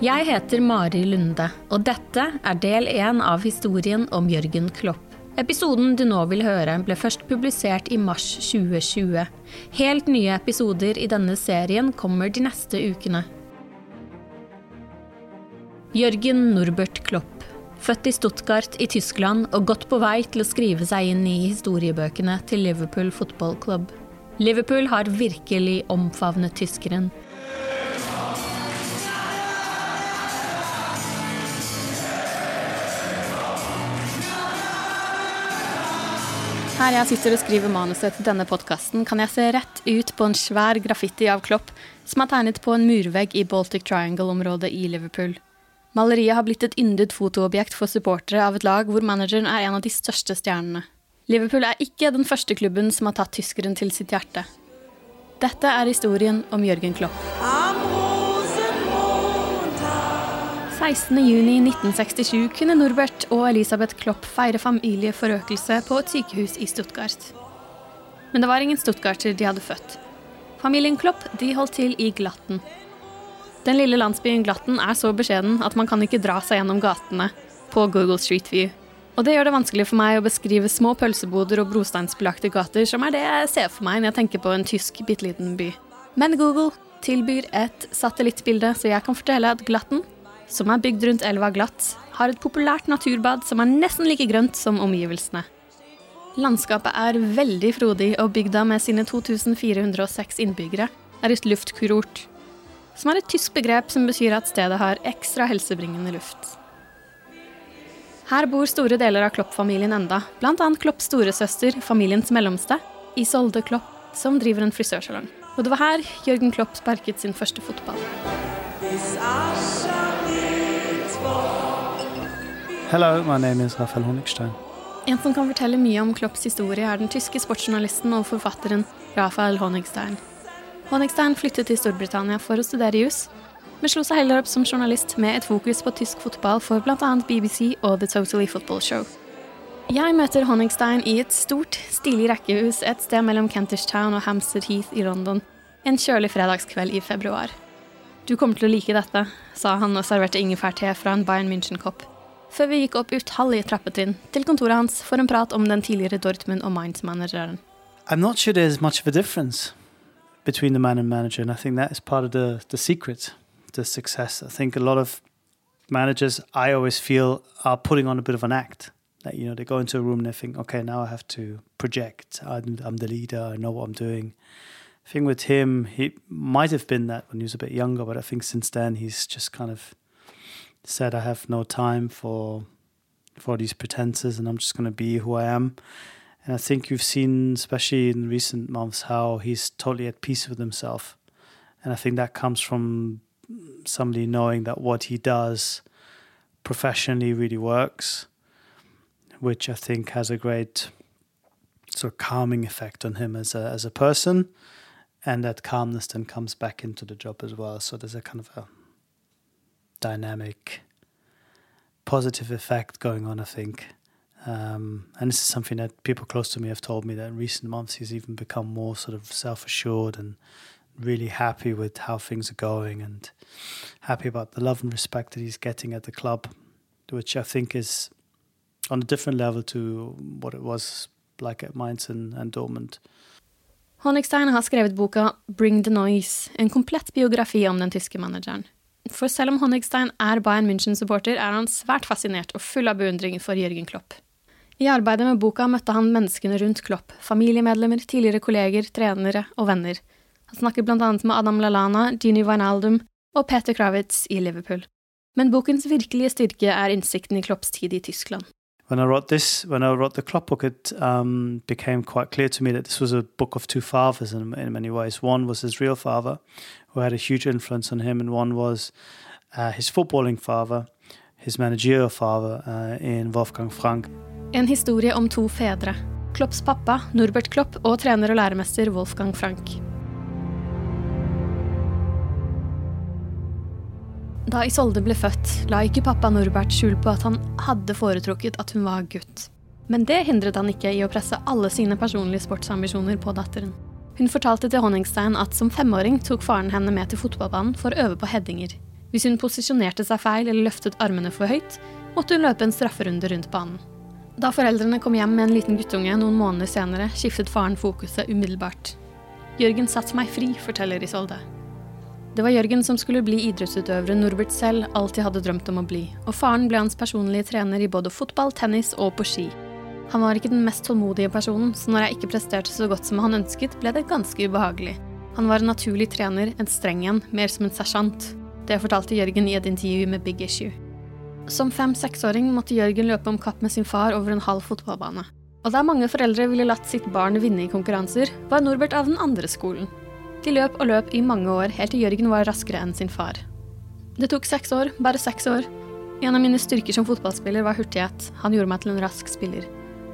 Jeg heter Mari Lunde, og dette er del én av historien om Jørgen Klopp. Episoden du nå vil høre, ble først publisert i mars 2020. Helt nye episoder i denne serien kommer de neste ukene. Jørgen Norbert Klopp. Født i Stuttgart i Tyskland og godt på vei til å skrive seg inn i historiebøkene til Liverpool Football Club. Liverpool har virkelig omfavnet tyskeren. Her jeg sitter og skriver manuset til denne podkasten, kan jeg se rett ut på en svær graffiti av Klopp som er tegnet på en murvegg i Baltic Triangle-området i Liverpool. Maleriet har blitt et yndet fotoobjekt for supportere av et lag hvor manageren er en av de største stjernene. Liverpool er ikke den første klubben som har tatt tyskeren til sitt hjerte. Dette er historien om Jørgen Klopp. 16.6.1967 kunne Norbert og Elisabeth Klopp feire familieforøkelse på et sykehus i Stuttgart. Men det var ingen stuttgarter de hadde født. Familien Klopp de holdt til i Glatten. Den lille landsbyen Glatten er så beskjeden at man kan ikke dra seg gjennom gatene på Google Street View. Og det gjør det vanskelig for meg å beskrive små pølseboder og brosteinsbelagte gater, som er det jeg ser for meg når jeg tenker på en tysk bitte liten by. Men Google tilbyr et satellittbilde, så jeg kan fortelle at Glatten, som er bygd rundt elva Glatt, har et populært naturbad som er nesten like grønt som omgivelsene. Landskapet er veldig frodig, og bygda med sine 2406 innbyggere er et luftkurort, som er et tysk begrep som betyr at stedet har ekstra helsebringende luft. Her bor store deler av Klopp-familien enda, bl.a. Klopps storesøster, familiens mellomste, Isolde Klopp, som driver en frisørsalong. Og det var her Jørgen Klopp sparket sin første fotball. Hello, my name is Rafael Honigstein. En som kan fortelle mye om Klopps historie, er den tyske sportsjournalisten og forfatteren Rafael Honigstein. Honigstein flyttet til Storbritannia for å studere jus, men slo seg heller opp som journalist med et fokus på tysk fotball for bl.a. BBC og The Totally Football Show. Jeg møter Honigstein i et stort, stilig rekkehus et sted mellom Kentish Town og Hampstead Heath i London en kjølig fredagskveld i februar. Du kommer til å like dette, sa han og serverte ingefærte fra en Bayern München-kopp. Før vi gikk opp utallige trappetrinn til kontoret hans for en prat om den tidligere Dortmund- og Mainz-manageren. I'm not sure there's much of a difference between the man and manager, and I think that is part of the, the secret, to success. I think a lot of managers, I always feel, are putting on a bit of an act. That you know, they go into a room and they think, okay, now I have to project. I'm, I'm the leader. I know what I'm doing. I think with him, he might have been that when he was a bit younger, but I think since then he's just kind of said, I have no time for for these pretenses, and I'm just going to be who I am. And I think you've seen, especially in recent months, how he's totally at peace with himself. And I think that comes from somebody knowing that what he does professionally really works, which I think has a great sort of calming effect on him as a as a person, and that calmness then comes back into the job as well. So there's a kind of a dynamic, positive effect going on, I think. Um, and this is something that people close to me have told me that in recent months he's even become more sort of self assured and really happy with how things are going and happy about the love and respect that he's getting at the club, which I think is on a different level to what it was like at Mainz and, and Dortmund. Honigstein har skrevet boka Bring the Noise, en komplett biografi om den tyske manageren. For selv om Honigstein er Bayern München-supporter, er han svært fascinert og full av beundring for Jørgen Klopp. I arbeidet med boka møtte han menneskene rundt Klopp, familiemedlemmer, tidligere kolleger, trenere og venner. Han snakker blant annet med Adam Lallana, Gini Wijnaldum og Peter Kravitz i Liverpool. Men bokens virkelige styrke er innsikten i Klopps tid i Tyskland. when I wrote this, when I wrote the Klopp book, it um, became quite clear to me that this was a book of two fathers in, in, many ways. One was his real father, who had a huge influence on him, and one was uh, his footballing father, his managerial father uh, in Wolfgang Frank. En historie om to fedre. Klopps pappa, Norbert Klopp, og trener og læremester Wolfgang Frank. Da Isolde ble født, la ikke pappa Norbert skjul på at han hadde foretrukket at hun var gutt. Men det hindret han ikke i å presse alle sine personlige sportsambisjoner på datteren. Hun fortalte til Honningstein at som femåring tok faren henne med til fotballbanen for å øve på headinger. Hvis hun posisjonerte seg feil eller løftet armene for høyt, måtte hun løpe en strafferunde rundt banen. Da foreldrene kom hjem med en liten guttunge noen måneder senere, skiftet faren fokuset umiddelbart. Jørgen satte meg fri, forteller Isolde. Det var Jørgen som skulle bli idrettsutøveren Norbert selv alltid hadde drømt om å bli, og faren ble hans personlige trener i både fotball, tennis og på ski. Han var ikke den mest tålmodige personen, så når jeg ikke presterte så godt som han ønsket, ble det ganske ubehagelig. Han var en naturlig trener, en streng en, mer som en sersjant. Det fortalte Jørgen i et intervju med Big Issue. Som fem-seksåring måtte Jørgen løpe om kapp med sin far over en halv fotballbane. Og der mange foreldre ville latt sitt barn vinne i konkurranser, var Norbert av den andre skolen. De løp og løp i mange år, helt til Jørgen var raskere enn sin far. Det tok seks år, bare seks år. En av mine styrker som fotballspiller var hurtighet. Han gjorde meg til en rask spiller.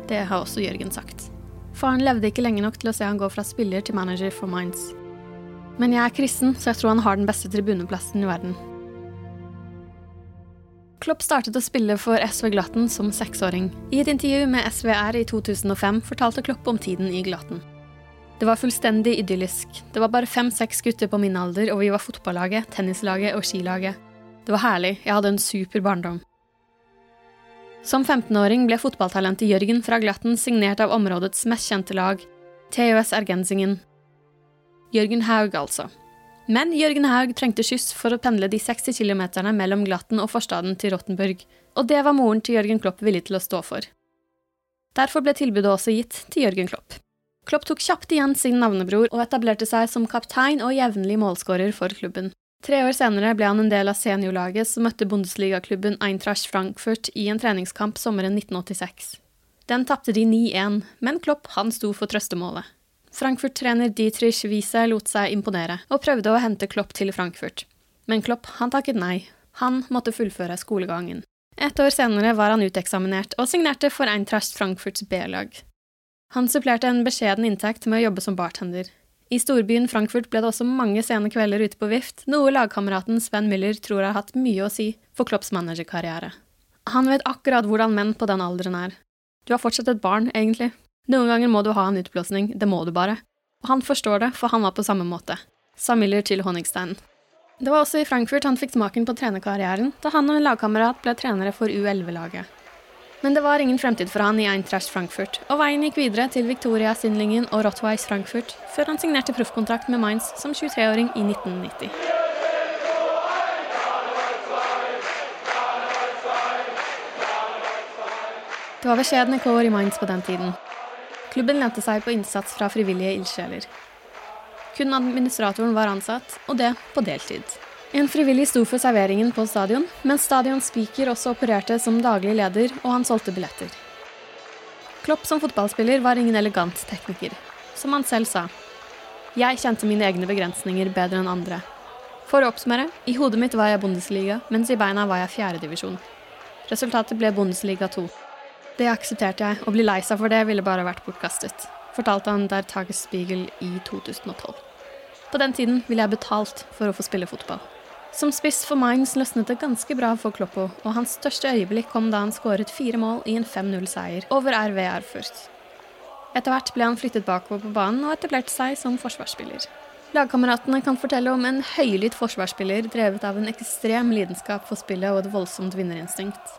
Det har også Jørgen sagt. Faren levde ikke lenge nok til å se han gå fra spiller til manager for Minds. Men jeg er kristen, så jeg tror han har den beste tribuneplassen i verden. Klopp startet å spille for SV Glatten som seksåring. I et intervju med SVR i 2005 fortalte Klopp om tiden i Glatten. Det var fullstendig idyllisk. Det var bare fem-seks gutter på min alder, og vi var fotballaget, tennislaget og skilaget. Det var herlig, jeg hadde en super barndom. Som 15-åring ble fotballtalentet Jørgen fra Glatten signert av områdets mest kjente lag, TUS Ergensingen. Jørgen Haug, altså. Men Jørgen Haug trengte skyss for å pendle de 60 kilometerne mellom Glatten og forstaden til Rottenburg, og det var moren til Jørgen Klopp villig til å stå for. Derfor ble tilbudet også gitt til Jørgen Klopp. Klopp tok kjapt igjen sin navnebror og etablerte seg som kaptein og jevnlig målskårer for klubben. Tre år senere ble han en del av seniorlaget som møtte Bundesligaklubben Eintracht Frankfurt i en treningskamp sommeren 1986. Den tapte de 9-1, men Klopp han sto for trøstemålet. Frankfurt-trener Dietrich Wiese lot seg imponere, og prøvde å hente Klopp til Frankfurt. Men Klopp han takket nei. Han måtte fullføre skolegangen. Et år senere var han uteksaminert og signerte for Eintracht Frankfurts B-lag. Han supplerte en beskjeden inntekt med å jobbe som bartender. I storbyen Frankfurt ble det også mange sene kvelder ute på vift, noe lagkameraten Sven Müller tror har hatt mye å si for Klopps managerkarriere. Han vet akkurat hvordan menn på den alderen er. Du har fortsatt et barn, egentlig. Noen ganger må du ha en utblåsning, det må du bare. Og han forstår det, for han var på samme måte. Sa Müller til Honigstein. Det var også i Frankfurt han fikk smaken på trenerkarrieren, da han og en lagkamerat ble trenere for U11-laget. Men det var ingen fremtid for han i Eintracht Frankfurt, og veien gikk videre til Victoria Sindlingen og Rottweis Frankfurt, før han signerte proffkontrakt med Mainz som 23-åring i 1990. Det var beskjedne kår i Mainz på den tiden. Klubben lente seg på innsats fra frivillige ildsjeler. Kun administratoren var ansatt, og det på deltid. En frivillig sto for serveringen på stadion, mens stadionspeaker også opererte som daglig leder, og han solgte billetter. Klopp som fotballspiller var ingen elegant tekniker. Som han selv sa. Jeg kjente mine egne begrensninger bedre enn andre. For å oppsummere, i hodet mitt var jeg Bundesliga, mens i beina var jeg fjerdedivisjon. Resultatet ble Bundesliga 2. Det aksepterte jeg, og bli lei seg for det ville bare vært bortkastet, fortalte han der Tagesspiegel i 2012. På den tiden ville jeg betalt for å få spille fotball. Som spiss for Mainz løsnet det ganske bra for Kloppo, og hans største øyeblikk kom da han skåret fire mål i en 5-0-seier over RV Erfurt. Etter hvert ble han flyttet bakover på banen og etablerte seg som forsvarsspiller. Lagkameratene kan fortelle om en høylytt forsvarsspiller drevet av en ekstrem lidenskap for spillet og et voldsomt vinnerinstinkt.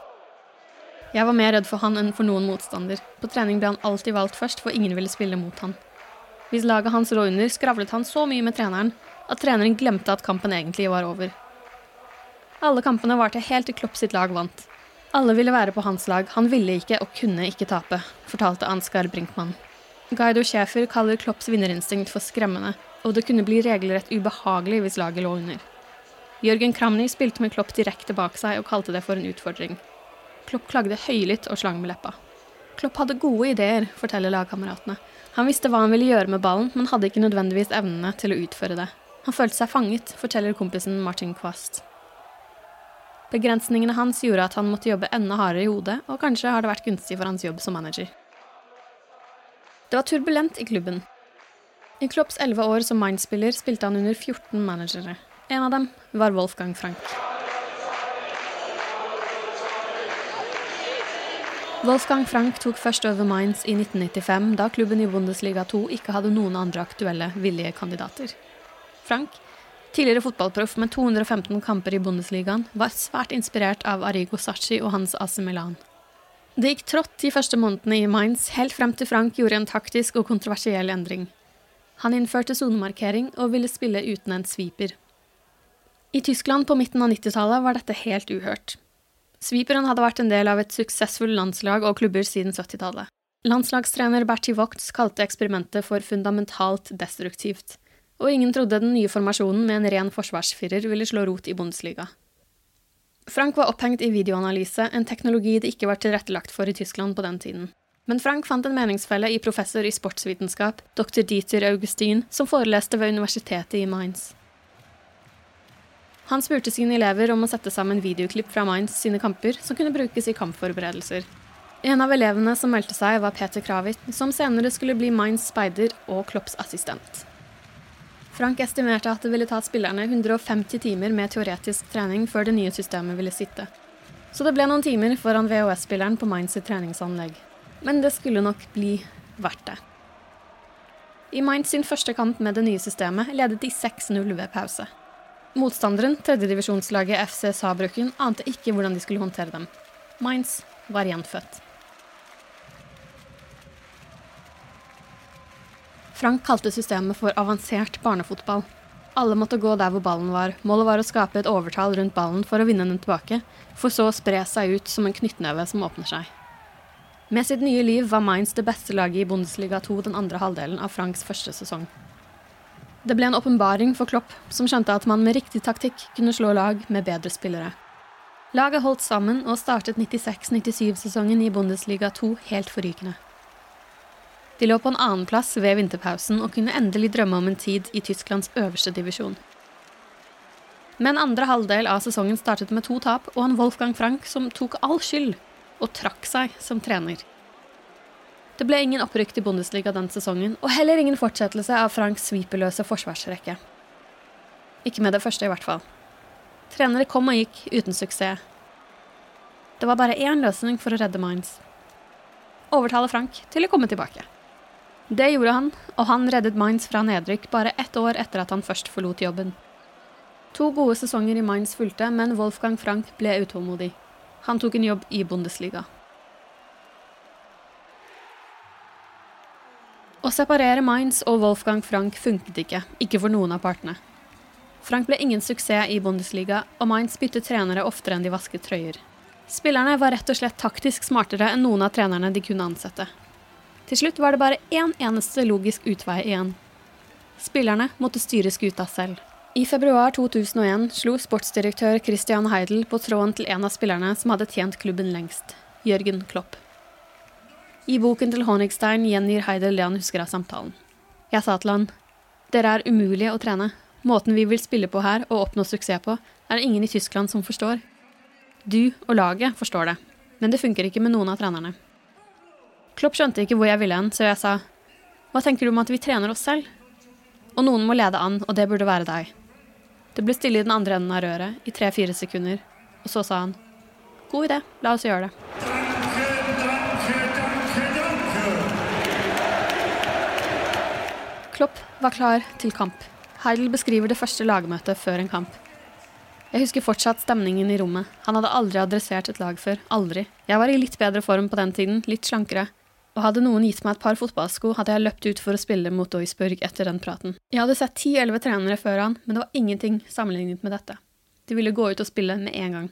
Jeg var mer redd for han enn for noen motstander. På trening ble han alltid valgt først, for ingen ville spille mot han. Hvis laget hans lå under, skravlet han så mye med treneren at treneren glemte at kampen egentlig var over. Alle kampene var til helt til Klopp sitt lag vant. Alle ville være på hans lag, han ville ikke og kunne ikke tape, fortalte Ansgar Brinkmann. Guido Schäfer kaller Klopps vinnerinstinkt for skremmende, og det kunne bli regelrett ubehagelig hvis laget lå under. Jørgen Kramny spilte med Klopp direkte bak seg og kalte det for en utfordring. Klopp klagde høylytt og slang med leppa. Klopp hadde gode ideer, forteller lagkameratene. Han visste hva han ville gjøre med ballen, men hadde ikke nødvendigvis evnene til å utføre det. Han følte seg fanget, forteller kompisen Martin Kvast. Begrensningene hans gjorde at han måtte jobbe enda hardere i hodet, og kanskje har det vært gunstig for hans jobb som manager. Det var turbulent i klubben. I Klopps elleve år som Mind-spiller spilte han under 14 managere. En av dem var Wolfgang Frank. Wolfgang Frank tok først over Mainz i 1995, da klubben i Bundesliga 2 ikke hadde noen andre aktuelle villige kandidater. Frank tidligere fotballproff med 215 kamper i Bundesligaen, var svært inspirert av Arrigo Sacci og hans AC Milan. Det gikk trått de første månedene i Mainz, helt frem til Frank gjorde en taktisk og kontroversiell endring. Han innførte sonemarkering og ville spille uten en sweeper. I Tyskland på midten av 90-tallet var dette helt uhørt. Sweeperen hadde vært en del av et suksessfullt landslag og klubber siden 70-tallet. Landslagstrener Bertie Vogts kalte eksperimentet for fundamentalt destruktivt og ingen trodde den nye formasjonen med en ren forsvarsfirer ville slå rot i Bundesliga. Frank var opphengt i videoanalyse, en teknologi det ikke var tilrettelagt for i Tyskland på den tiden. Men Frank fant en meningsfelle i professor i sportsvitenskap, dr. Dieter Augustin, som foreleste ved universitetet i Mainz. Han spurte sine elever om å sette sammen videoklipp fra Mainz sine kamper som kunne brukes i kampforberedelser. En av elevene som meldte seg, var Peter Kravit, som senere skulle bli Mainz speider og Klopps assistent. Frank estimerte at det ville ta spillerne 150 timer med teoretisk trening før det nye systemet ville sitte. Så det ble noen timer foran VHS-spilleren på Mainz treningsanlegg. Men det skulle nok bli verdt det. I Mainz sin første kamp med det nye systemet ledet de 6-0 ved pause. Motstanderen, tredjedivisjonslaget FC Saarbrücken, ante ikke hvordan de skulle håndtere dem. Mainz var gjenfødt. Frank kalte systemet for avansert barnefotball. Alle måtte gå der hvor ballen var. Målet var å skape et overtall rundt ballen for å vinne den tilbake, for så å spre seg ut som en knyttneve som åpner seg. Med sitt nye liv var Mainz det beste laget i Bundesliga 2 den andre halvdelen av Franks første sesong. Det ble en åpenbaring for Klopp, som skjønte at man med riktig taktikk kunne slå lag med bedre spillere. Laget holdt sammen og startet 96-97-sesongen i Bundesliga 2 helt forrykende. De lå på en annenplass ved vinterpausen og kunne endelig drømme om en tid i Tysklands øverste divisjon. Men andre halvdel av sesongen startet med to tap og en Wolfgang Frank som tok all skyld og trakk seg som trener. Det ble ingen opprykk til Bundesliga den sesongen, og heller ingen fortsettelse av Franks sviperløse forsvarsrekke. Ikke med det første, i hvert fall. Trenere kom og gikk uten suksess. Det var bare én løsning for å redde Mainz. Overtale Frank til å komme tilbake. Det gjorde han, og han reddet Mainz fra nedrykk bare ett år etter at han først forlot jobben. To gode sesonger i Mainz fulgte, men Wolfgang Frank ble utålmodig. Han tok en jobb i Bundesliga. Å separere Mainz og Wolfgang Frank funket ikke, ikke for noen av partene. Frank ble ingen suksess i Bundesliga, og Mainz byttet trenere oftere enn de vasket trøyer. Spillerne var rett og slett taktisk smartere enn noen av trenerne de kunne ansette. Til slutt var det bare én eneste logisk utvei igjen. Spillerne måtte styre skuta selv. I februar 2001 slo sportsdirektør Christian Heidel på tråden til en av spillerne som hadde tjent klubben lengst, Jørgen Klopp. I boken til Honigstein gjengir Heidel det han husker av samtalen. Jeg sa til han, dere er umulige å trene, Måten vi vil spille på her og oppnå suksess på, er det ingen i Tyskland som forstår. Du og laget forstår det, men det funker ikke med noen av trenerne. Klopp skjønte ikke hvor jeg ville hen, så jeg sa hva tenker du om at vi trener oss selv? Og noen må lede an, og det burde være deg. Det ble stille i den andre enden av røret i tre-fire sekunder, og så sa han god idé, la oss gjøre det. Klopp var klar til kamp. Heidel beskriver det første lagmøtet før en kamp. Jeg husker fortsatt stemningen i rommet. Han hadde aldri adressert et lag før. Aldri. Jeg var i litt bedre form på den tiden, litt slankere og hadde noen gitt meg et par fotballsko, hadde jeg løpt ut for å spille mot Duisburg etter den praten. Jeg hadde sett ti-elleve trenere før han, men det var ingenting sammenlignet med dette. De ville gå ut og spille med en gang.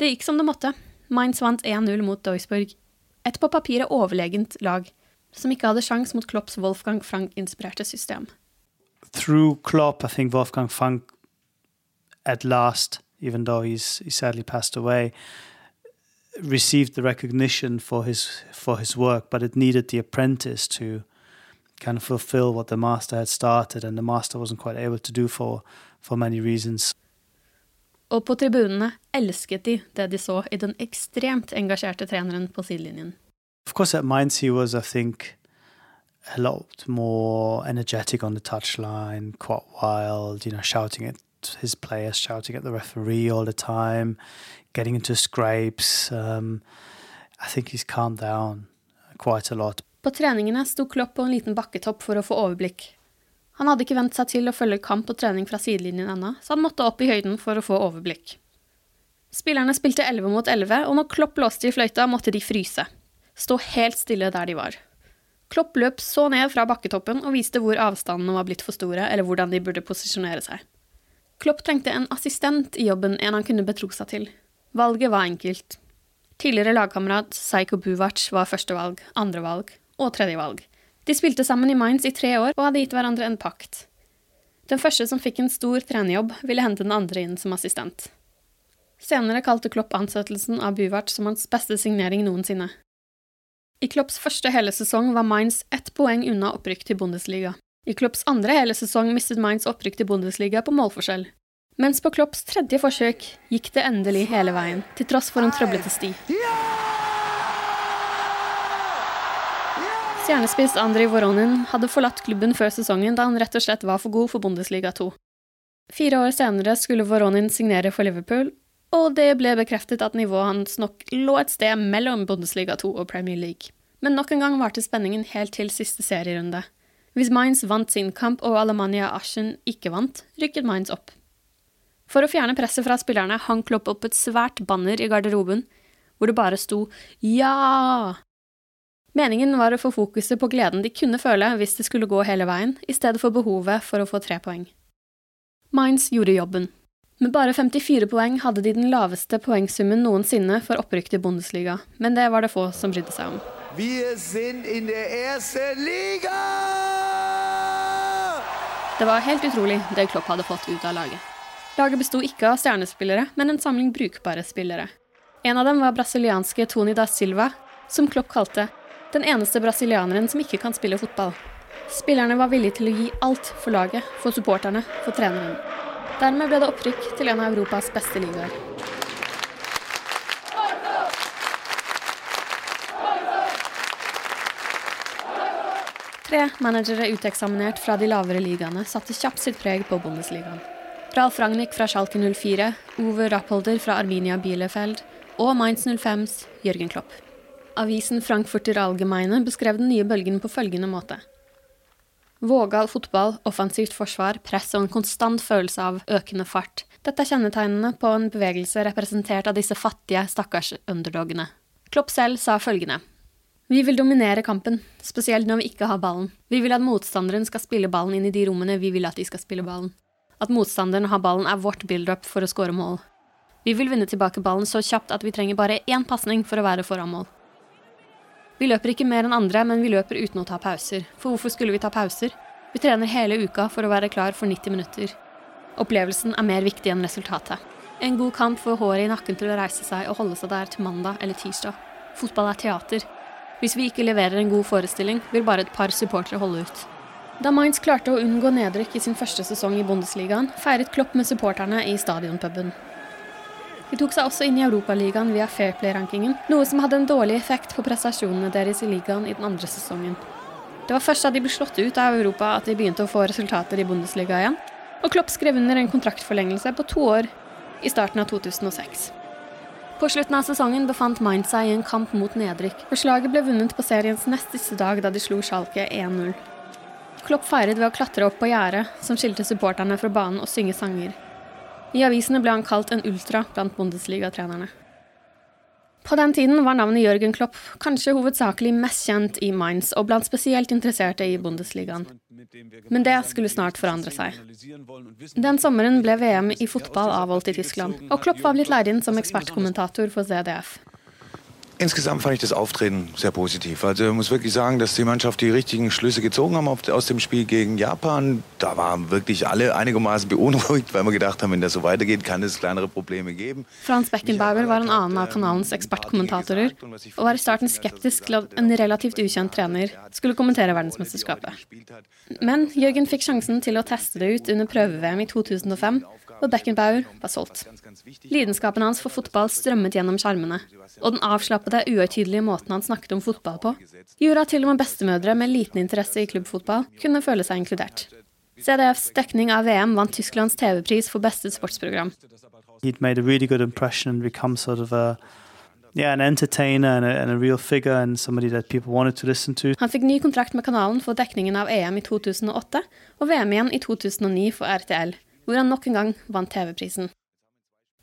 Det gikk som det måtte. Mainz vant 1-0 mot Duisburg. Et på papiret overlegent lag, som ikke hadde sjans mot Klopps Wolfgang Frank-inspirerte system. Through Klopp, I think Wolfgang Frank, at last, even though he's, he sadly passed away, received the recognition for his for his work, but it needed the apprentice to kind of fulfill what the master had started, and the master wasn't quite able to do for for many reasons. Og på tribunene elsket de det de så i den ekstremt engasjerte treneren på sidelinjen. Of course, at Mainz he was, I think, a lot more energetic on the touchline, quite wild, you know, shouting at his players, shouting at the referee all the time, getting into scrapes. Um, I think he's calmed down quite a lot. På treningene sto Klopp på en liten bakketopp for å få overblikk. Han hadde ikke vent seg til å følge kamp og trening fra sidelinjen ennå, så han måtte opp i høyden for å få overblikk. Spillerne spilte 11 mot 11, og når Klopp låste i fløyta, måtte de fryse. Stå helt stille der de var. Klopp løp så ned fra bakketoppen og viste hvor avstandene var blitt for store, eller hvordan de burde posisjonere seg. Klopp trengte en assistent i jobben en han kunne betro seg til. Valget var enkelt. Tidligere lagkamerat Psycho Buvac var førstevalg, andrevalg og tredjevalg. De spilte sammen i Mainz i tre år og hadde gitt hverandre en pakt. Den første som fikk en stor trenerjobb, ville hente den andre inn som assistent. Senere kalte Klopp ansettelsen av Buvac som hans beste signering noensinne. I Klopps første hele sesong var Mainz ett poeng unna opprykk til Bundesliga. I Klopps andre hele sesong mistet Mainz opprykk til Bundesliga på målforskjell. Mens på Klopps tredje forsøk gikk det endelig hele veien, til tross for en trøblete sti. Stjernespiss Andrij Voronin hadde forlatt klubben før sesongen da han rett og slett var for god for Bundesliga 2. Fire år senere skulle Voronin signere for Liverpool, og det ble bekreftet at nivået hans nok lå et sted mellom Bundesliga 2 og Premier League. Men nok en gang varte spenningen helt til siste serierunde. Hvis Mainz vant sin kamp og Alemania Aschen ikke vant, rykket Mainz opp. For å fjerne presset fra spillerne hang Klopp opp et svært banner i garderoben, hvor det bare sto ja. Meningen var å få fokuset på gleden de kunne føle hvis det skulle gå hele veien, i stedet for behovet for å få tre poeng. Mainz gjorde jobben. Med bare 54 poeng hadde de den laveste poengsummen noensinne for opprykk til Bundesliga, men det var det få som brydde seg om. Vi er in der erste liga! Det var helt utrolig det Klopp hadde fått ut av laget. Laget besto ikke av stjernespillere, men en samling brukbare spillere. En av dem var brasilianske Tony da Silva, som Klopp kalte den eneste brasilianeren som ikke kan spille fotball. Spillerne var villige til å gi alt for laget, for supporterne, for treneren. Dermed ble det opprykk til en av Europas beste ligaer. Tre managere uteksaminert fra de lavere ligaene satte kjapt sitt preg på Bundesligaen. Ralf Ragnhild fra Schalke 04, Ove Rappolder fra Arminia Bielefeld og Mainz 05s Jørgen Klopp. Avisen Frankfurter Allgemeine beskrev den nye bølgen på følgende måte. Vågal fotball, offensivt forsvar, press og en konstant følelse av økende fart. Dette er kjennetegnene på en bevegelse representert av disse fattige, stakkars underdogene. Klopp selv sa følgende. Vi vil dominere kampen, spesielt når vi ikke har ballen. Vi vil at motstanderen skal spille ballen inn i de rommene vi vil at de skal spille ballen. At motstanderen har ballen er vårt build-up for å skåre mål. Vi vil vinne tilbake ballen så kjapt at vi trenger bare én pasning for å være foran mål. Vi løper ikke mer enn andre, men vi løper uten å ta pauser. For hvorfor skulle vi ta pauser? Vi trener hele uka for å være klar for 90 minutter. Opplevelsen er mer viktig enn resultatet. En god kamp får håret i nakken til å reise seg og holde seg der til mandag eller tirsdag. Fotball er teater. Hvis vi ikke leverer en god forestilling, vil bare et par supportere holde ut. Da Mainz klarte å unngå nedrykk i sin første sesong i Bundesligaen, feiret Klopp med supporterne i stadionpuben. De tok seg også inn i Europaligaen via Fairplay-rankingen, noe som hadde en dårlig effekt på prestasjonene deres i ligaen i den andre sesongen. Det var først da de ble slått ut av Europa at de begynte å få resultater i Bundesliga igjen, og Klopp skrev under en kontraktforlengelse på to år i starten av 2006. På slutten av sesongen befant Mainz seg i en kamp mot nedrykk, og slaget ble vunnet på seriens nest siste dag da de slo Schalke 1-0. Klopp feiret ved å klatre opp på gjerdet som skilte supporterne fra banen og synge sanger. I avisene ble han kalt en ultra blant Bundesliga-trenerne. På den tiden var navnet Jørgen Klopp kanskje hovedsakelig mest kjent i Mainz og blant spesielt interesserte i Bundesligaen. Men det skulle snart forandre seg. Den sommeren ble VM i fotball avholdt i Tyskland, og Klopp var blitt leid inn som ekspertkommentator for ZDF. Insgesamt fand ich das Auftreten sehr positiv. Also ich muss wirklich sagen, dass die Mannschaft die richtigen Schlüsse gezogen haben aus dem Spiel gegen Japan. Da waren wirklich alle einigermaßen beunruhigt, weil wir gedacht haben, wenn das so weitergeht, kann es kleinere Probleme geben. Franz Beckenbauer var en annen av kanalens ekspertkommentatorer, og var i starten skeptisk til at en relativt ukjent trener skulle kommentere verdensmesterskapet. Men Jørgen fikk sjansen til å teste det ut under prøve-VM i 2005, og Beckenbauer var solgt. Lidenskapen hans for fotball strømmet gjennom skjermene, og den avslappede, uhøytidelige måten han snakket om fotball på, gjorde at til og med bestemødre med liten interesse i klubbfotball kunne føle seg inkludert. CDFs dekning av VM vant Tysklands TV-pris for beste sportsprogram. Really sort of a yeah, an and a, and a. Han fikk ny kontrakt med kanalen for dekningen av EM i 2008 og VM igjen i 2009 for RTL, hvor han nok en gang vant TV-prisen.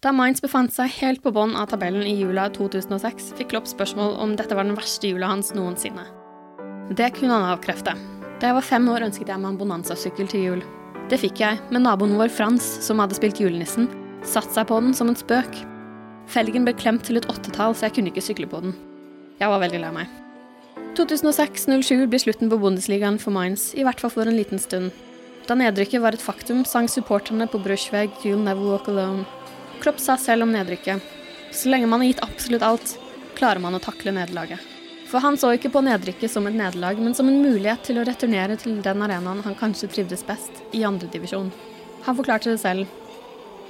Da Mainz befant seg helt på bånn av tabellen i jula 2006, fikk Klopp spørsmål om dette var den verste jula hans noensinne. Det kunne han avkrefte. Da jeg var fem år, ønsket jeg meg en Bonanza-sykkel til jul. Det fikk jeg, men naboen vår Frans, som hadde spilt julenissen, satte seg på den som en spøk. Felgen ble klemt til et åttetall, så jeg kunne ikke sykle på den. Jeg var veldig lei meg. 2006-07 blir slutten på Bundesligaen for Mainz, i hvert fall for en liten stund. Da nedrykket var et faktum, sang supporterne på Brushweg 'You'll Never Walk Alone'. Klopp sa selv om nedrykket. Så lenge man har gitt absolutt alt, klarer man å takle nederlaget. For han så ikke på nedrykket som et nederlag, men som en mulighet til å returnere til den arenaen han kanskje trivdes best, i andredivisjon. Han forklarte det selv.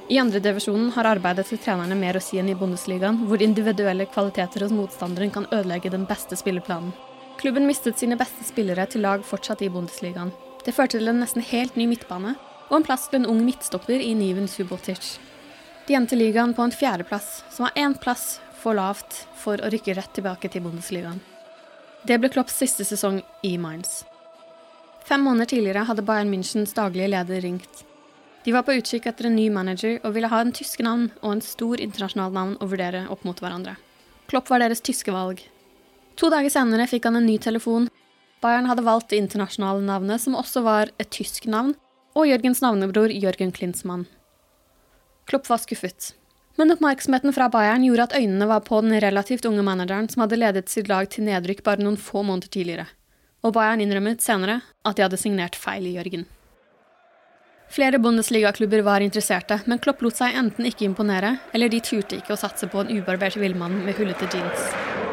I andredivisjonen har arbeidet til trenerne mer å si enn i Bundesligaen, hvor individuelle kvaliteter hos motstanderen kan ødelegge den beste spilleplanen. Klubben mistet sine beste spillere til lag fortsatt i Bundesligaen. Det førte til en nesten helt ny midtbane, og en plass til en ung midtstopper i Niven Subotic. De endte ligaen på en fjerdeplass, som var én plass for lavt for å rykke rett tilbake til Bundesligaen. Det ble Klopps siste sesong i Mainz. Fem måneder tidligere hadde Bayern Münchens daglige leder ringt. De var på utkikk etter en ny manager og ville ha en tyske navn og en stor internasjonal navn å vurdere opp mot hverandre. Klopp var deres tyske valg. To dager senere fikk han en ny telefon. Bayern hadde valgt det internasjonale navnet, som også var et tysk navn, og Jørgens navnebror Jørgen Klinsmann. Klopp var skuffet. Men oppmerksomheten fra Bayern gjorde at øynene var på den relativt unge manageren som hadde ledet sitt lag til nedrykk bare noen få måneder tidligere. Og Bayern innrømmet senere at de hadde signert feil i Jørgen. Flere Bundesliga-klubber var interesserte, men Klopp lot seg enten ikke imponere, eller de turte ikke å satse på en ubarbert villmann med hullete jeans.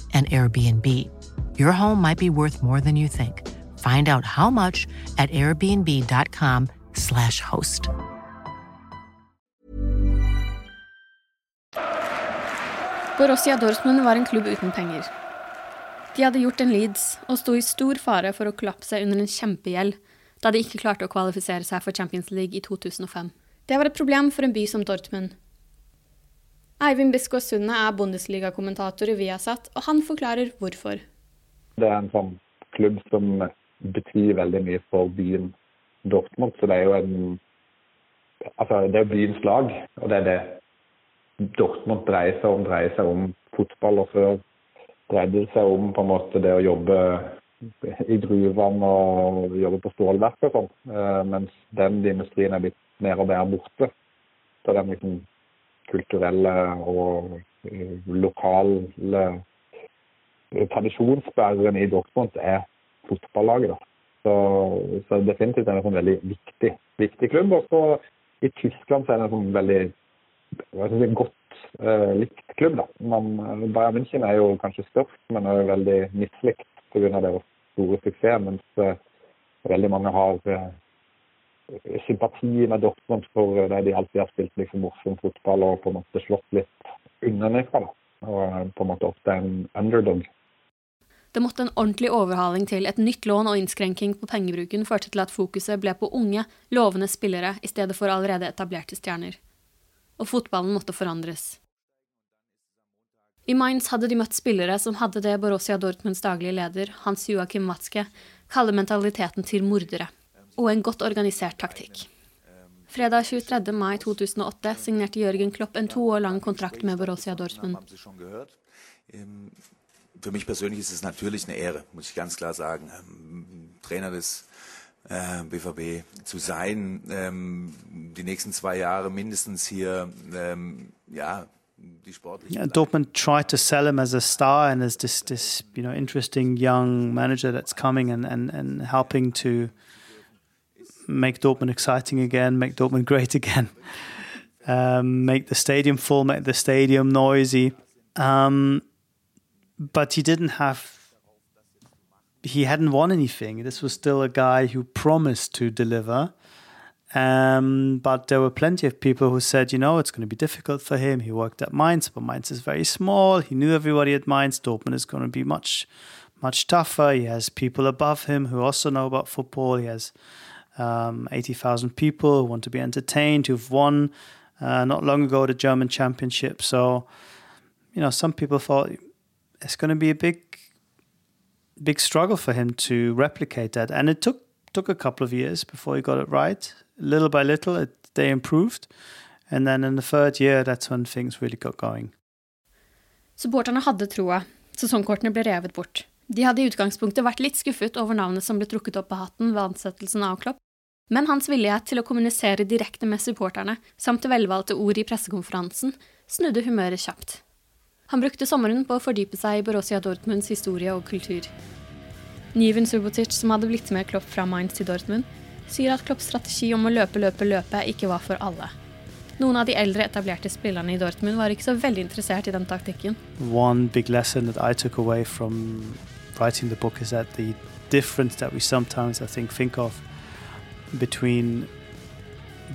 an Airbnb. Your home might be worth more than you think. Find out how much at airbnb.com/slash host. Borussia Dortmund var en klubb uten penger. De hadde gjort en Leeds og sto i stor fare for å kollapse under en kjempegjeld da de ikke klarte å kvalifisere seg for Champions League i 2005. Det var et problem for en by som Dortmund. Eivind Biskås Sunde er Bundesliga-kommentator i Viasat, og han forklarer hvorfor. Det er en sånn klubb som betyr veldig mye for byen Dortmund. Så det er jo en Altså, det er byens lag, og det er det Dortmund dreier seg om. Dreier seg om fotball. Og før dreide det seg om på en måte det å jobbe i gruvene og jobbe på stålverk og sånn. Eh, mens den industrien er blitt mer og mer borte. Så den liksom kulturelle og eh, lokale tradisjonsbæreren i Dortmund er fotballaget. Så, så definitivt er det en sånn veldig viktig, viktig klubb. Og så i Tyskland så er det en sånn veldig si, godt eh, likt klubb. da. Man, Bayern München er jo kanskje størst, men er veldig mislikt pga. deres store suksess. Mens eh, veldig mange har eh, sympati med Dortmund for det de alltid har spilt liksom morsom fotball og på en måte slått litt unnafra. Og på en måte ofte en underdog. Det måtte en ordentlig overhaling til. Et nytt lån og innskrenking på pengebruken førte til at fokuset ble på unge, lovende spillere i stedet for allerede etablerte stjerner. Og fotballen måtte forandres. I Mainz hadde de møtt spillere som hadde det Borussia Dortmunds daglige leder, Hans Joachim Watzke, kaller mentaliteten til mordere, og en godt organisert taktikk. Fredag 23. mai 2008 signerte Jørgen Klopp en to år lang kontrakt med Borussia Dortmund. für mich persönlich ist es natürlich eine Ehre, muss ich ganz klar sagen, Trainer des äh, BVB zu sein, ähm, die nächsten zwei Jahre mindestens hier, ähm, ja. Yeah, Dortmund tried to sell him as a star and as this, this you know, interesting young manager that's coming and, and, and helping to make Dortmund exciting again, make Dortmund great again, um, make the stadium full, make the stadium noisy. Um, but he didn't have he hadn't won anything. This was still a guy who promised to deliver. Um, but there were plenty of people who said you know it's going to be difficult for him. He worked at Mainz but Mainz is very small. He knew everybody at Mainz. Dortmund is going to be much much tougher. He has people above him who also know about football. He has um, 80,000 people who want to be entertained who've won uh, not long ago the German championship. So you know some people thought it's going to be a big big struggle for him to replicate that. And it took took a couple of years before he got it right. Little by little it, they improved. And then in the third year that's when things really got going. Supporterne hadde troa. Sesongkortene ble revet bort. De hadde i utgangspunktet vært litt skuffet over navnet som ble trukket opp på hatten ved ansettelsen av Klopp, men hans villighet til å kommunisere direkte med supporterne, samt velvalgte ord i pressekonferansen, snudde humøret kjapt. Han brukte sommeren på å fordype seg i Borussia Dortmunds historie og kultur. Niven Subotic, som hadde blitt med Klopp fra Mainz til Dortmund, sier at Klopps strategi om å løpe, løpe, løpe ikke var for alle. Noen av de eldre etablerte spillerne i Dortmund var ikke så veldig interessert i den taktikken. one big lesson that I took away from writing the book is that the difference that we sometimes, I think, think of between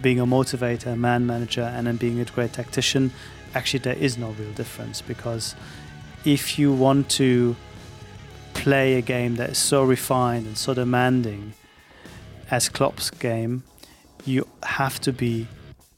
being a motivator, a man manager, and then being a great tactician, actually there is no real difference because if you want to play a game that is so refined and so demanding as Klopp's game, you have to be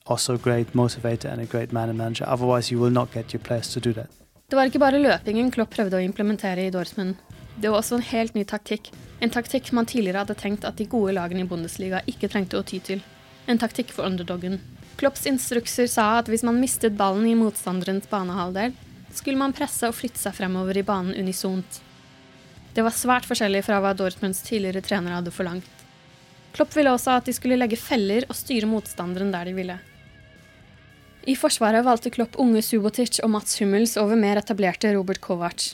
also a great motivator and a great man manager. Otherwise, you will not get your players to do that. Det var ikke bare løpingen Klopp prøvde å implementere i Dortmund. Det var også en helt ny taktikk. En taktikk man tidligere hadde tenkt at de gode lagene i Bundesliga ikke trengte å ty til. En taktikk for underdoggen. Klopps instrukser sa at hvis man mistet ballen i motstanderens banehalvdel, skulle man presse og flytte seg fremover i banen unisont. Det var svært forskjellig fra hva Dortmunds tidligere trenere hadde forlangt. Klopp ville også at de skulle legge feller og styre motstanderen der de ville. I Forsvaret valgte Klopp unge Subotic og Mats Hummels over mer etablerte Robert Kovac.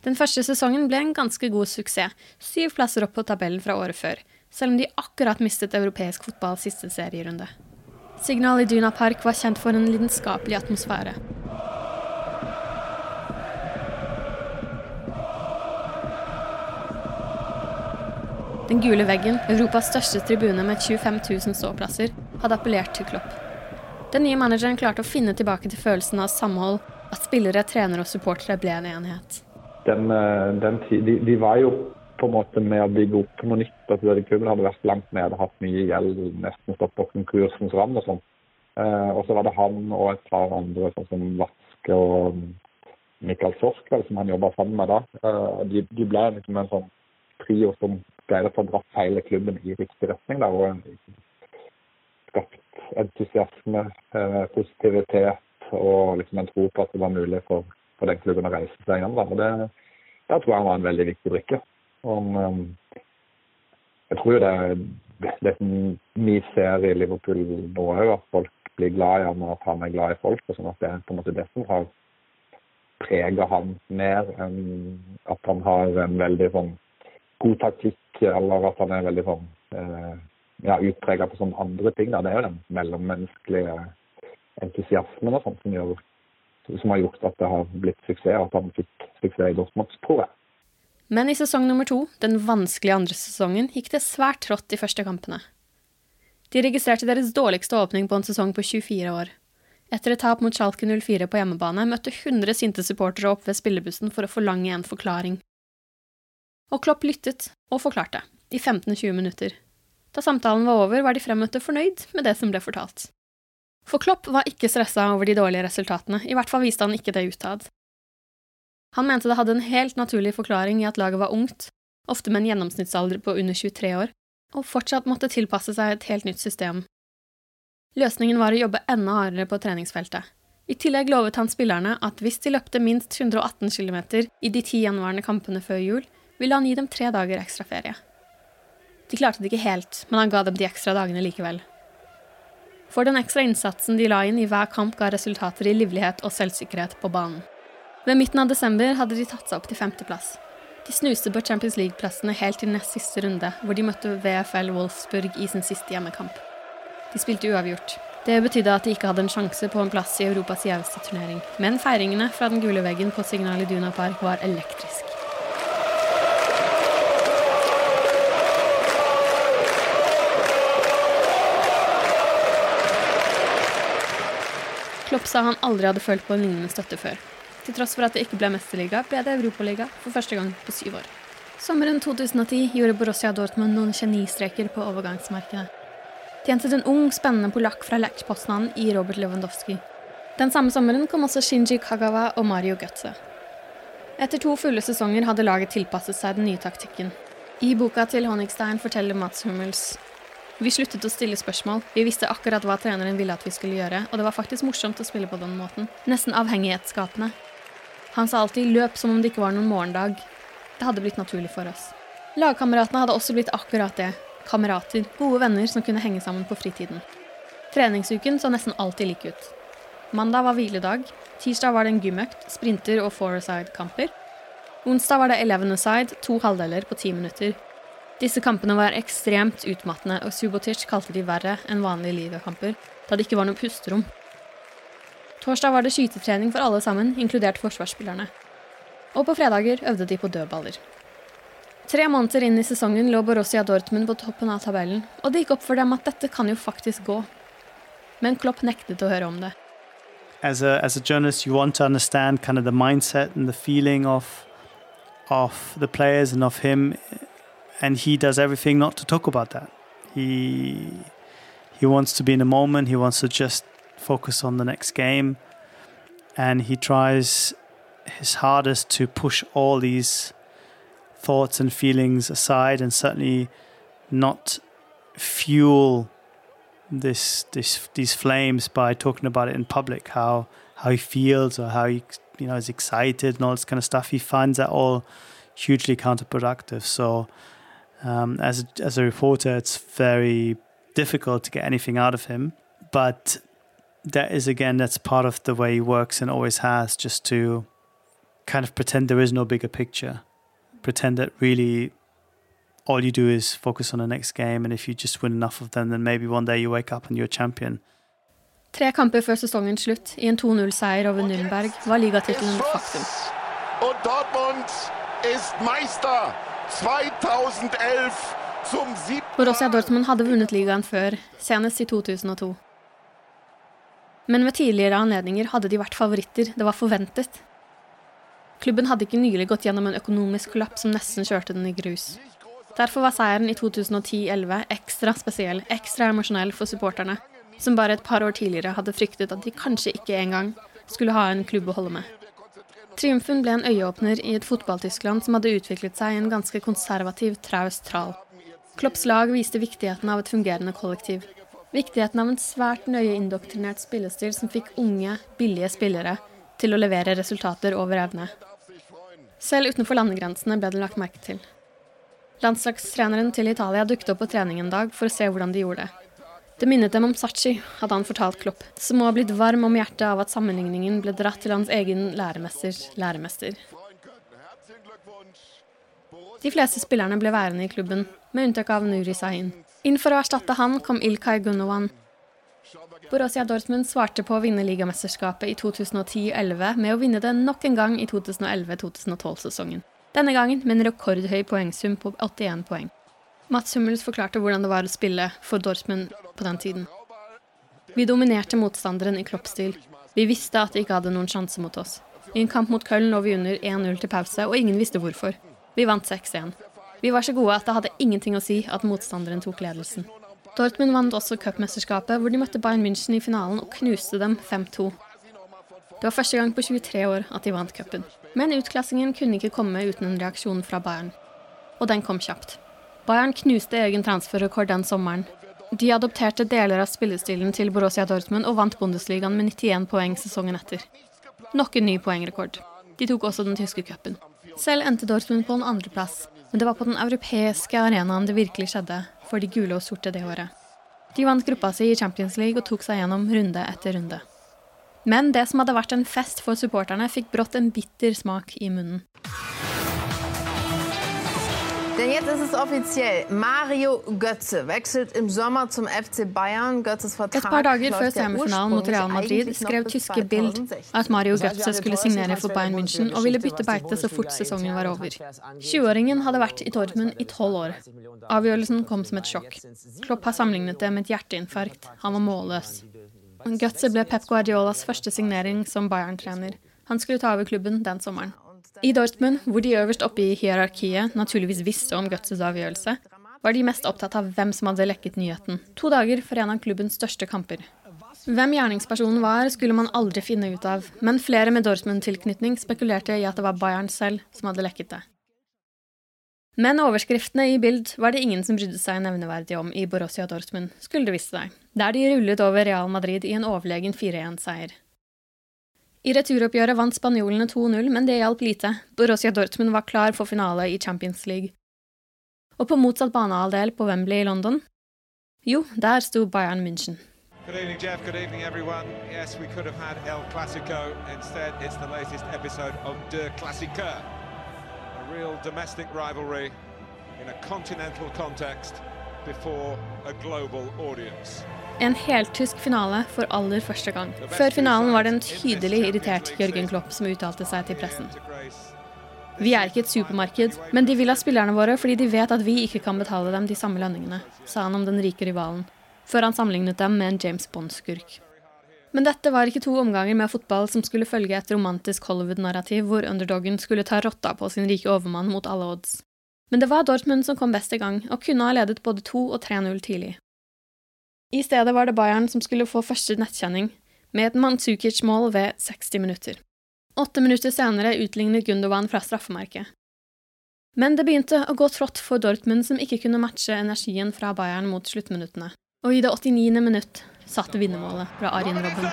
Den første sesongen ble en ganske god suksess, syv plasser opp på tabellen fra året før, selv om de akkurat mistet europeisk fotball siste serierunde. Signal Iduna Park var kjent for en lidenskapelig atmosfære. Den gule veggen, Europas største tribune med 25 000 ståplasser, hadde appellert til Klopp. Den nye manageren klarte å finne tilbake til følelsen av samhold, at spillere, trenere og supportere ble en enhet. Den, eh, den, de, de, var jo på en måte med å bygge opp noe nytt. altså Klubben hadde vært langt nede, hatt mye gjeld, nesten stått på konkursens rand og sånn. Eh, og så var det han og et par andre, sånn som Vaske og Mikael Sorskveld, som han jobba sammen med da. Eh, de, de, ble liksom en sånn trio som greide å dra hele klubben i riktig retning. Da, og skapt entusiasme, eh, positivitet og liksom en tro på at det var mulig for, for den klubben å reise seg igjen. Da. Og det, det tror jeg var en veldig viktig brikke. Og, um, jeg tror jo det, det som vi ser i Liverpool nå òg, at folk blir glad i ham og at han er glad i folk. og sånn at Det på en måte det som har prega han mer enn at han har en veldig sånn god taktikk, eller at han er veldig sånn eh, ja, utprega på sånne andre ting. Da. Det er jo den mellommenneskelige entusiasmen og sånt som, gjør, som har gjort at det har blitt suksess, at han fikk suksess i Dortmund, tror jeg. Men i sesong nummer to, den vanskelige andre sesongen, gikk det svært trått de første kampene. De registrerte deres dårligste åpning på en sesong på 24 år. Etter et tap mot Schalke 04 på hjemmebane møtte 100 sinte supportere opp ved spillebussen for å forlange en forklaring. Og Klopp lyttet, og forklarte, i 15-20 minutter. Da samtalen var over, var de fremmøtte fornøyd med det som ble fortalt. For Klopp var ikke stressa over de dårlige resultatene, i hvert fall viste han ikke det utad. Han mente det hadde en helt naturlig forklaring i at laget var ungt, ofte med en gjennomsnittsalder på under 23 år, og fortsatt måtte tilpasse seg et helt nytt system. Løsningen var å jobbe enda hardere på treningsfeltet. I tillegg lovet han spillerne at hvis de løpte minst 118 km i de ti gjenværende kampene før jul, ville han gi dem tre dager ekstra ferie. De klarte det ikke helt, men han ga dem de ekstra dagene likevel. For den ekstra innsatsen de la inn i hver kamp, ga resultater i livlighet og selvsikkerhet på banen. Ved midten av desember hadde de tatt seg opp til femteplass. De snuste på Champions League-plassene helt til nest siste runde, hvor de møtte VFL Wolfsburg i sin siste hjemmekamp. De spilte uavgjort. Det betydde at de ikke hadde en sjanse på en plass i Europas gjeveste turnering, men feiringene fra den gule veggen på Signal Iduna Park var elektrisk. Klopp sa han aldri hadde følt på en lignende støtte før. Til tross for at det ikke ble mesterliga, ble det Europaliga for første gang på syv år. Sommeren 2010 gjorde Borussia Dortmund noen genistreker på overgangsmarkedet. De hentet en ung, spennende polakk fra Lech Poznan i Robert Lewandowski. Den samme sommeren kom også Shinji Kagawa og Mario Götze. Etter to fulle sesonger hadde laget tilpasset seg den nye taktikken. I boka til Honigstein forteller Mats Hummels vi sluttet å stille spørsmål. Vi visste akkurat hva treneren ville at vi skulle gjøre, og det var faktisk morsomt å spille på den måten. Nesten avhengighetsskapende. Han sa alltid 'løp som om det ikke var noen morgendag'. Det hadde blitt naturlig for oss. Lagkameratene hadde også blitt akkurat det. Kamerater. Gode venner som kunne henge sammen på fritiden. Treningsuken så nesten alltid lik ut. Mandag var hviledag. Tirsdag var det en gymøkt, sprinter og four-side-kamper. Onsdag var det eleven aside, to halvdeler på ti minutter. Disse kampene var ekstremt utmattende, og Subotic kalte de verre enn vanlige ligakamper, da det ikke var noe pusterom. Torsdag var det skytetrening for alle sammen, inkludert forsvarsspillerne. Og på fredager øvde de på dødballer. Tre måneder inn i sesongen lå Borussia Dortmund på toppen av tabellen, og det gikk opp for dem at dette kan jo faktisk gå. Men Klopp nektet å høre om det. As a as a journalist, you want to understand kind of the mindset and the feeling of of the players and of him, and he does everything not to talk about that. He he wants to be in the moment. He wants to just focus on the next game, and he tries his hardest to push all these thoughts and feelings aside, and certainly not fuel this this these flames by talking about it in public. How how he feels or how he you know is excited and all this kind of stuff. He finds that all hugely counterproductive. So um, as a, as a reporter, it's very difficult to get anything out of him. But that is again that's part of the way he works and always has, just to kind of pretend there is no bigger picture, pretend that really all you do is focus on the next game, and if you just win enough of them, then maybe one day you wake up and you're a champion. Tre kamper før sesongens slutt, i en 2-0-seier over Nürnberg, var ligatittelen et faktum. Og Dortmund ist Meister 2011 zum siebten Borussia Dortmund hadde vunnet ligaen før, senest i 2002. Men ved tidligere anledninger hadde de vært favoritter, det var forventet. Klubben hadde ikke nylig gått gjennom en økonomisk kollaps som nesten kjørte den i grus. Derfor var seieren i 2010-11 ekstra spesiell, ekstra emosjonell for supporterne, som bare et par år tidligere hadde fryktet at de kanskje ikke engang skulle ha en klubb å holde med. Triumfen ble en øyeåpner i et fotball-Tyskland som hadde utviklet seg i en ganske konservativ, traust tral. Klopps lag viste viktigheten av et fungerende kollektiv. Viktigheten av en svært nøye indoktrinert spillestil som fikk unge, billige spillere til å levere resultater over evne. Selv utenfor landegrensene ble det lagt merke til. Landslagstreneren til Italia dukket opp på trening en dag for å se hvordan de gjorde det. Det minnet dem om Sachi, hadde han fortalt Klopp, som må ha blitt varm om hjertet av at sammenligningen ble dratt til hans egen læremesters læremester. De fleste spillerne ble værende i klubben, med unntak av Nuri Sahin. Inn for å erstatte han kom Ilkay Gundogan. Borussia Dortmund svarte på å vinne ligamesterskapet i 2010-11 med å vinne det nok en gang i 2011-2012-sesongen. Denne gangen med en rekordhøy poengsum på 81 poeng. Mats Hummels forklarte hvordan det var å spille for Dortmund på den tiden. Vi dominerte motstanderen i kloppstil. Vi visste at de ikke hadde noen sjanse mot oss. I en kamp mot Köln lå vi under 1-0 til pause, og ingen visste hvorfor. Vi vant 6-1. Vi var så gode at det hadde ingenting å si at motstanderen tok ledelsen. Dortmund vant også cupmesterskapet, hvor de møtte Bayern München i finalen og knuste dem 5-2. Det var første gang på 23 år at de vant cupen. Men utklassingen kunne ikke komme uten en reaksjon fra Bayern. Og den kom kjapt. Bayern knuste egen transferrekord den sommeren. De adopterte deler av spillestilen til Borussia Dortmund og vant Bundesligaen med 91 poeng sesongen etter. Nok en ny poengrekord. De tok også den tyske cupen. Selv endte Dortmund på en andreplass, men det var på den europeiske arenaen det virkelig skjedde for de gule og sorte det året. De vant gruppa si i Champions League og tok seg gjennom runde etter runde. Men det som hadde vært en fest for supporterne, fikk brått en bitter smak i munnen. Denn jetzt ist es offiziell. Mario Götze wechselt im Sommer zum FC Bayern. Götzes Vertrag Et par dager før semifinalen mot Real Madrid skrev tyske Bild at Mario Götze skulle signere for Bayern München og ville bytte beite så fort sesongen var over. 20-åringen hadde vært i Dortmund i tolv år. Avgjørelsen kom som et sjokk. Klopp har sammenlignet det med et hjerteinfarkt. Han var målløs. Götze ble Pep Guardiolas første signering som Bayern-trener. Han skulle ta over klubben den sommeren. I Dortmund, hvor de øverst oppe i hierarkiet naturligvis visste om Götzes avgjørelse, var de mest opptatt av hvem som hadde lekket nyheten, to dager for en av klubbens største kamper. Hvem gjerningspersonen var, skulle man aldri finne ut av, men flere med Dortmund-tilknytning spekulerte i at det var Bayern selv som hadde lekket det. Men overskriftene i Bild var det ingen som brydde seg nevneverdig om i Borussia Dortmund, skulle det vise seg, der de rullet over Real Madrid i en overlegen 4-1-seier. I returoppgjøret vant spanjolene 2-0, men det hjalp lite. Borussia Dortmund var klar for finale i Champions League. Og på motsatt banehalvdel på Wembley i London? Jo, der sto Bayern München. Good evening, Jeff. Good evening, everyone. Yes, we could have had El Clasico. Instead, it's the latest episode of Der Clasica. A real domestic rivalry in a continental context before a global audience. En heltysk finale for aller første gang. Før finalen var det en tydelig irritert Jørgen Klopp som uttalte seg til pressen. Vi er ikke et supermarked, men de vil ha spillerne våre fordi de vet at vi ikke kan betale dem de samme lønningene, sa han om den rike rivalen, før han sammenlignet dem med en James Bond-skurk. Men dette var ikke to omganger med fotball som skulle følge et romantisk Hollywood-narrativ hvor underdogen skulle ta rotta på sin rike overmann mot alle odds. Men det var Dortmund som kom best i gang, og kunne ha ledet både 2 og 3-0 tidlig. I stedet var det Bayern som skulle få første nettkjenning, med et Mandzukic-mål ved 60 minutter. Åtte minutter senere utlignet Gundogan fra straffemerket. Men det begynte å gå trått for Dortmund, som ikke kunne matche energien fra Bayern mot sluttminuttene. Og i det 89. minutt satte vinnermålet fra Arjen Robben.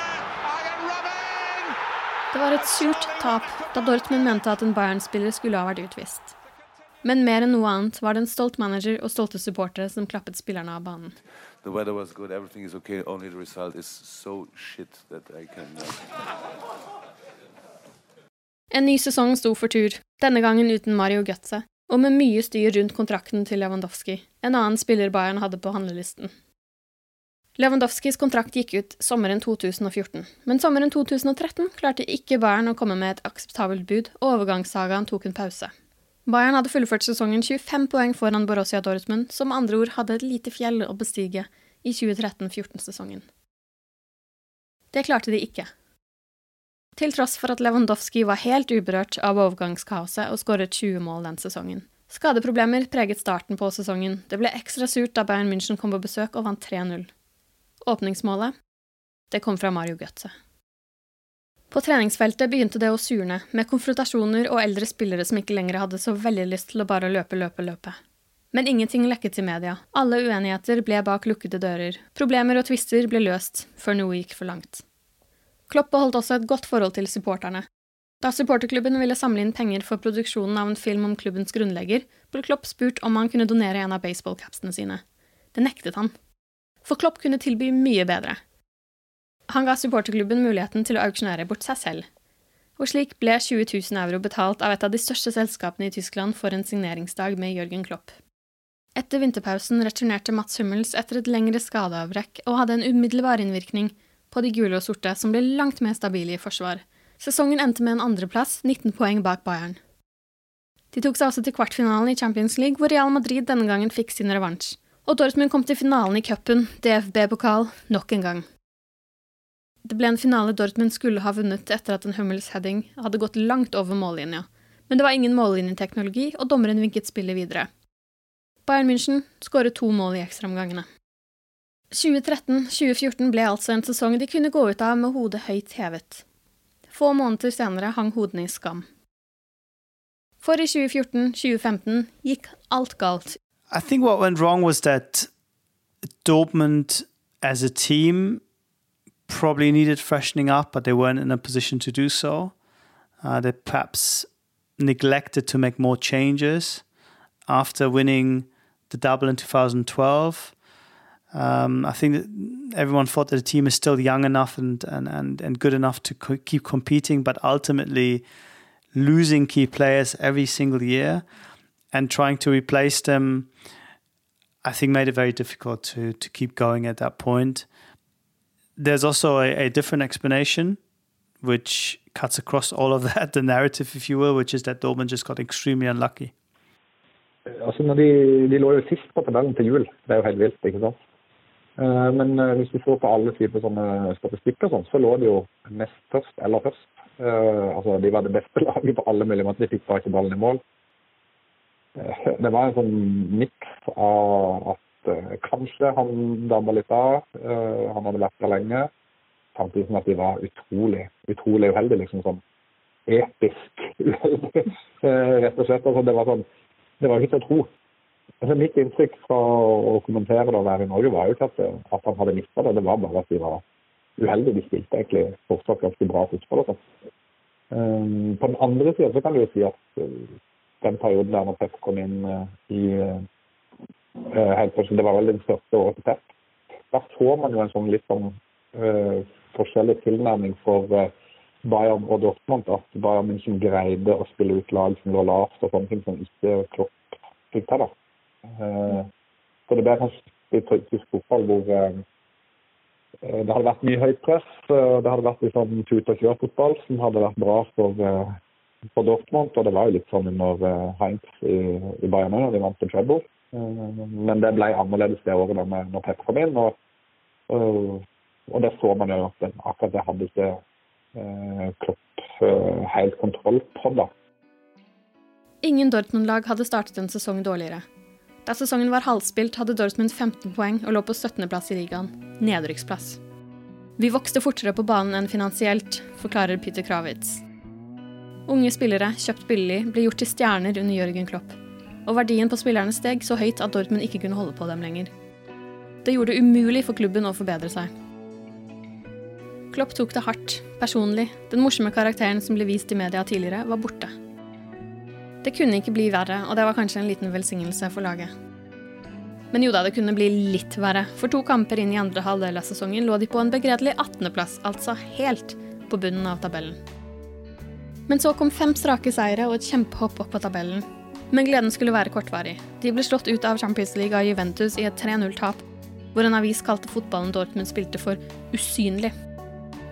Det var et surt tap, da Dortmund mente at en Bayern-spiller skulle ha vært utvist. Men mer enn noe annet var det en stolt manager og stolte supportere som klappet spillerne av banen. The weather was good, everything is okay, only the result is so shit that I can... En ny sesong sto for tur, denne gangen uten Mario Götze, og med mye styr rundt kontrakten til Lewandowski, en annen spiller Bayern hadde på handlelisten. Lewandowskis kontrakt gikk ut sommeren 2014, men sommeren 2013 klarte ikke Bayern å komme med et akseptabelt bud, og overgangssagaen tok en pause. Bayern hadde fullført sesongen 25 poeng foran Borussia Dortmund, som med andre ord hadde et lite fjell å bestige i 2013-14-sesongen. Det klarte de ikke, til tross for at Lewandowski var helt uberørt av overgangskaoset og skåret 20 mål den sesongen. Skadeproblemer preget starten på sesongen. Det ble ekstra surt da Bayern München kom på besøk og vant 3-0. Åpningsmålet? Det kom fra Mario Götze. På treningsfeltet begynte det å surne, med konfrontasjoner og eldre spillere som ikke lenger hadde så veldig lyst til å bare løpe, løpe, løpe. Men ingenting lekket til media. Alle uenigheter ble bak lukkede dører. Problemer og tvister ble løst før noe gikk for langt. Klopp beholdt også et godt forhold til supporterne. Da supporterklubben ville samle inn penger for produksjonen av en film om klubbens grunnlegger, ble Klopp spurt om han kunne donere en av baseballcapsene sine. Det nektet han. For Klopp kunne tilby mye bedre. Han ga supporterklubben muligheten til å auksjonere bort seg selv. Og slik ble 20 000 euro betalt av et av de største selskapene i Tyskland for en signeringsdag med Jørgen Klopp. Etter vinterpausen returnerte Mats Hummels etter et lengre skadeavbrekk og hadde en umiddelbar innvirkning på de gule og sorte, som ble langt mer stabile i forsvar. Sesongen endte med en andreplass, 19 poeng bak Bayern. De tok seg også til kvartfinalen i Champions League, hvor Real Madrid denne gangen fikk sin revansj. Og Dortmund kom til finalen i cupen, DFB-pokal, nok en gang. Det ble en finale Dortmund skulle ha vunnet etter at en Hummels heading hadde gått langt over mållinja, men det var ingen mållinjeteknologi, og dommeren vinket spillet videre. Bayern München skåret to mål i ekstraomgangene. 2013-2014 ble altså en sesong de kunne gå ut av med hodet høyt hevet. Få måneder senere hang hodene i skam. For i 2014-2015 gikk alt galt. I think what went wrong was that Dortmund as a team probably needed freshening up, but they weren't in a position to do so. Uh, they perhaps neglected to make more changes after winning the double in 2012. Um, I think that everyone thought that the team is still young enough and and and, and good enough to co- keep competing, but ultimately losing key players every single year and trying to replace them, I think made it very difficult to to keep going at that point. There's also a, a different explanation, which cuts across all of that, the narrative, if you will, which is that Dortmund just got extremely unlucky. Altså, når de, de lå jo sist på tabellen til jul. Det er jo helt vilt, ikke sant? Eh, men eh, hvis du så på alle typer sånne statistikker, sånn, så lå de jo nest først eller først. Eh, altså, De var det beste laget på alle mulige måter. De fikk bare ikke ballen i mål. Det var en sånn miks av at kanskje han dabba litt av. Han hadde vært der lenge. Samtidig som at de var utrolig utrolig uheldige. liksom sånn episk uheldige, rett og slett. Altså, det var sånn, det var ikke til å tro. Altså, mitt inntrykk fra å kommentere det å være i Norge var jo ikke at, at han hadde mista det, det var bare at de var uheldige. De spilte egentlig fortsatt ganske bra fotball. Altså. På den andre sida så kan du jo si at den perioden der når Pep kom inn i Det var vel den største året til Pep. får så man jo en sånn litt sånn forskjellig tilnærming for Bayern og Dortmund. At Bayern München greide å spille ut lag som lå lavt og sånne ting som ikke Klopp fikk til. Eh, så det ble kanskje i tysk fotball hvor eh, det hadde vært mye høyt press. Det hadde vært litt sånn tut og kjør-fotball som hadde vært bra for for Dortmund, og det var jo litt sånn under uh, Heinz i, i Bayern når de vant til treble. Uh, men det ble annerledes det året da når Pep kom inn, og, og det så man jo at akkurat det hadde ikke Klopp helt kontroll på. da. Ingen Dortmund-lag hadde startet en sesong dårligere. Da sesongen var halvspilt, hadde Dortmund 15 poeng og lå på 17.-plass i ligaen. Nedrykksplass. Vi vokste fortere på banen enn finansielt, forklarer Peter Kravitz. Unge spillere, kjøpt billig, ble gjort til stjerner under Jørgen Klopp. Og verdien på spillerne steg så høyt at Dortmund ikke kunne holde på dem lenger. Det gjorde det umulig for klubben å forbedre seg. Klopp tok det hardt, personlig. Den morsomme karakteren som ble vist i media tidligere, var borte. Det kunne ikke bli verre, og det var kanskje en liten velsignelse for laget. Men jo da, det kunne bli litt verre. For to kamper inn i andre halvdel av sesongen lå de på en begredelig 18.-plass, altså helt på bunnen av tabellen. Men så kom fem strake seire og et kjempehopp opp på tabellen. Men gleden skulle være kortvarig. De ble slått ut av Champions League av Juventus i et 3-0-tap, hvor en avis kalte fotballen Dortmund spilte for usynlig.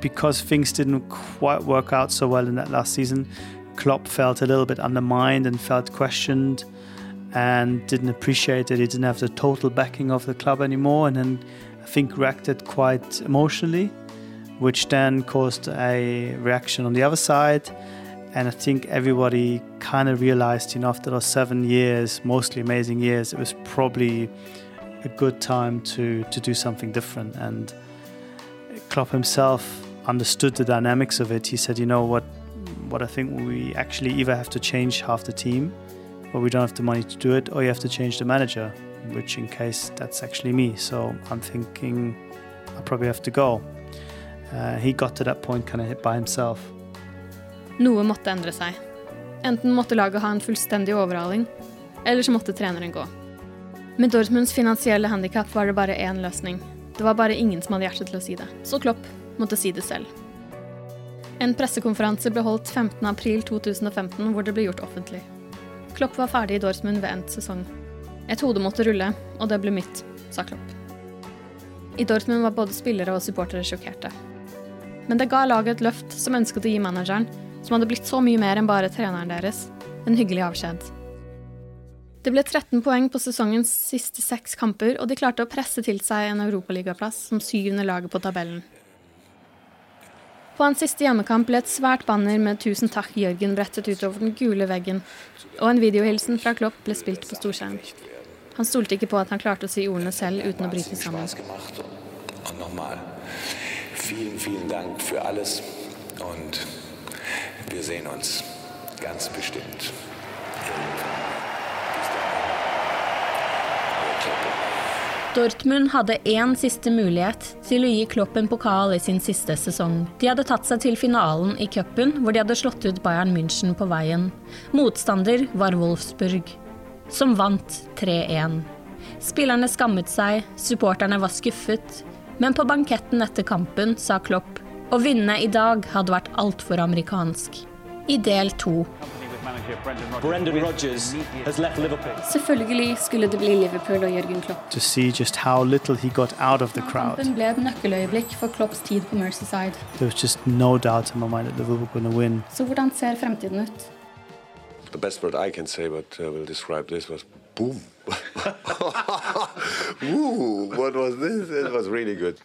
Because things didn't quite work out so well in that last season, Klopp felt a little bit undermined and felt questioned and didn't appreciate that he didn't have the total backing of the club anymore and then I think reacted quite emotionally, which then caused a reaction on the other side and I think everybody kind of realized, you know, after those seven years, mostly amazing years, it was probably a good time to to do something different. And Klopp himself understood the dynamics of it. He said, you know what, what I think we actually either have to change half the team, or we don't have the money to do it, or you have to change the manager. Which, in case that's actually me, so I'm thinking I probably have to go. Uh, he got to that point kind of hit by himself. Noe måtte endre seg. Enten måtte laget ha en fullstendig overhaling, eller så måtte treneren gå. Med Dortmunds finansielle handikap var det bare én løsning. Det var bare ingen som hadde hjerte til å si det. Så Klopp måtte si det selv. En pressekonferanse ble holdt 15.4.2015 hvor det ble gjort offentlig. Klopp var ferdig i Dortmund ved endt sesong. Et hode måtte rulle, og det ble mitt, sa Klopp. I Dortmund var både spillere og supportere sjokkerte. Men det ga laget et løft som ønsket å gi manageren som hadde blitt så mye mer enn bare treneren deres, en hyggelig avskjed. Det ble 13 poeng på sesongens siste seks kamper, og de klarte å presse til seg en europaligaplass som syvende laget på tabellen. På hans siste hjemmekamp ble et svært banner med 'Tusen takk, Jørgen' brettet utover den gule veggen, og en videohilsen fra Klopp ble spilt på storskjerm. Han stolte ikke på at han klarte å si ordene selv uten å bryte sammen. Vielen, vielen Dank für alles und wir sehen uns ganz bestimmt. Dortmund hadde én siste mulighet til å gi Klopp en pokal i sin siste sesong. De hadde tatt seg til finalen i cupen, hvor de hadde slått ut Bayern München på veien. Motstander var Wolfsburg, som vant 3-1. Spillerne skammet seg, supporterne var skuffet, men på banketten etter kampen sa Klopp å vinne i dag hadde vært altfor amerikansk. I del to. Selvfølgelig skulle det bli Liverpool og Jørgen Klopp. To see just how little he got out of the crowd. Kampen ble et nøkkeløyeblikk for Klopps tid på Mercyside. There was just no doubt in my mind that Liverpool were going to win. Så hvordan ser fremtiden ut? The best word I can say, but uh, will describe this was boom. Ooh, what was this? It was really good.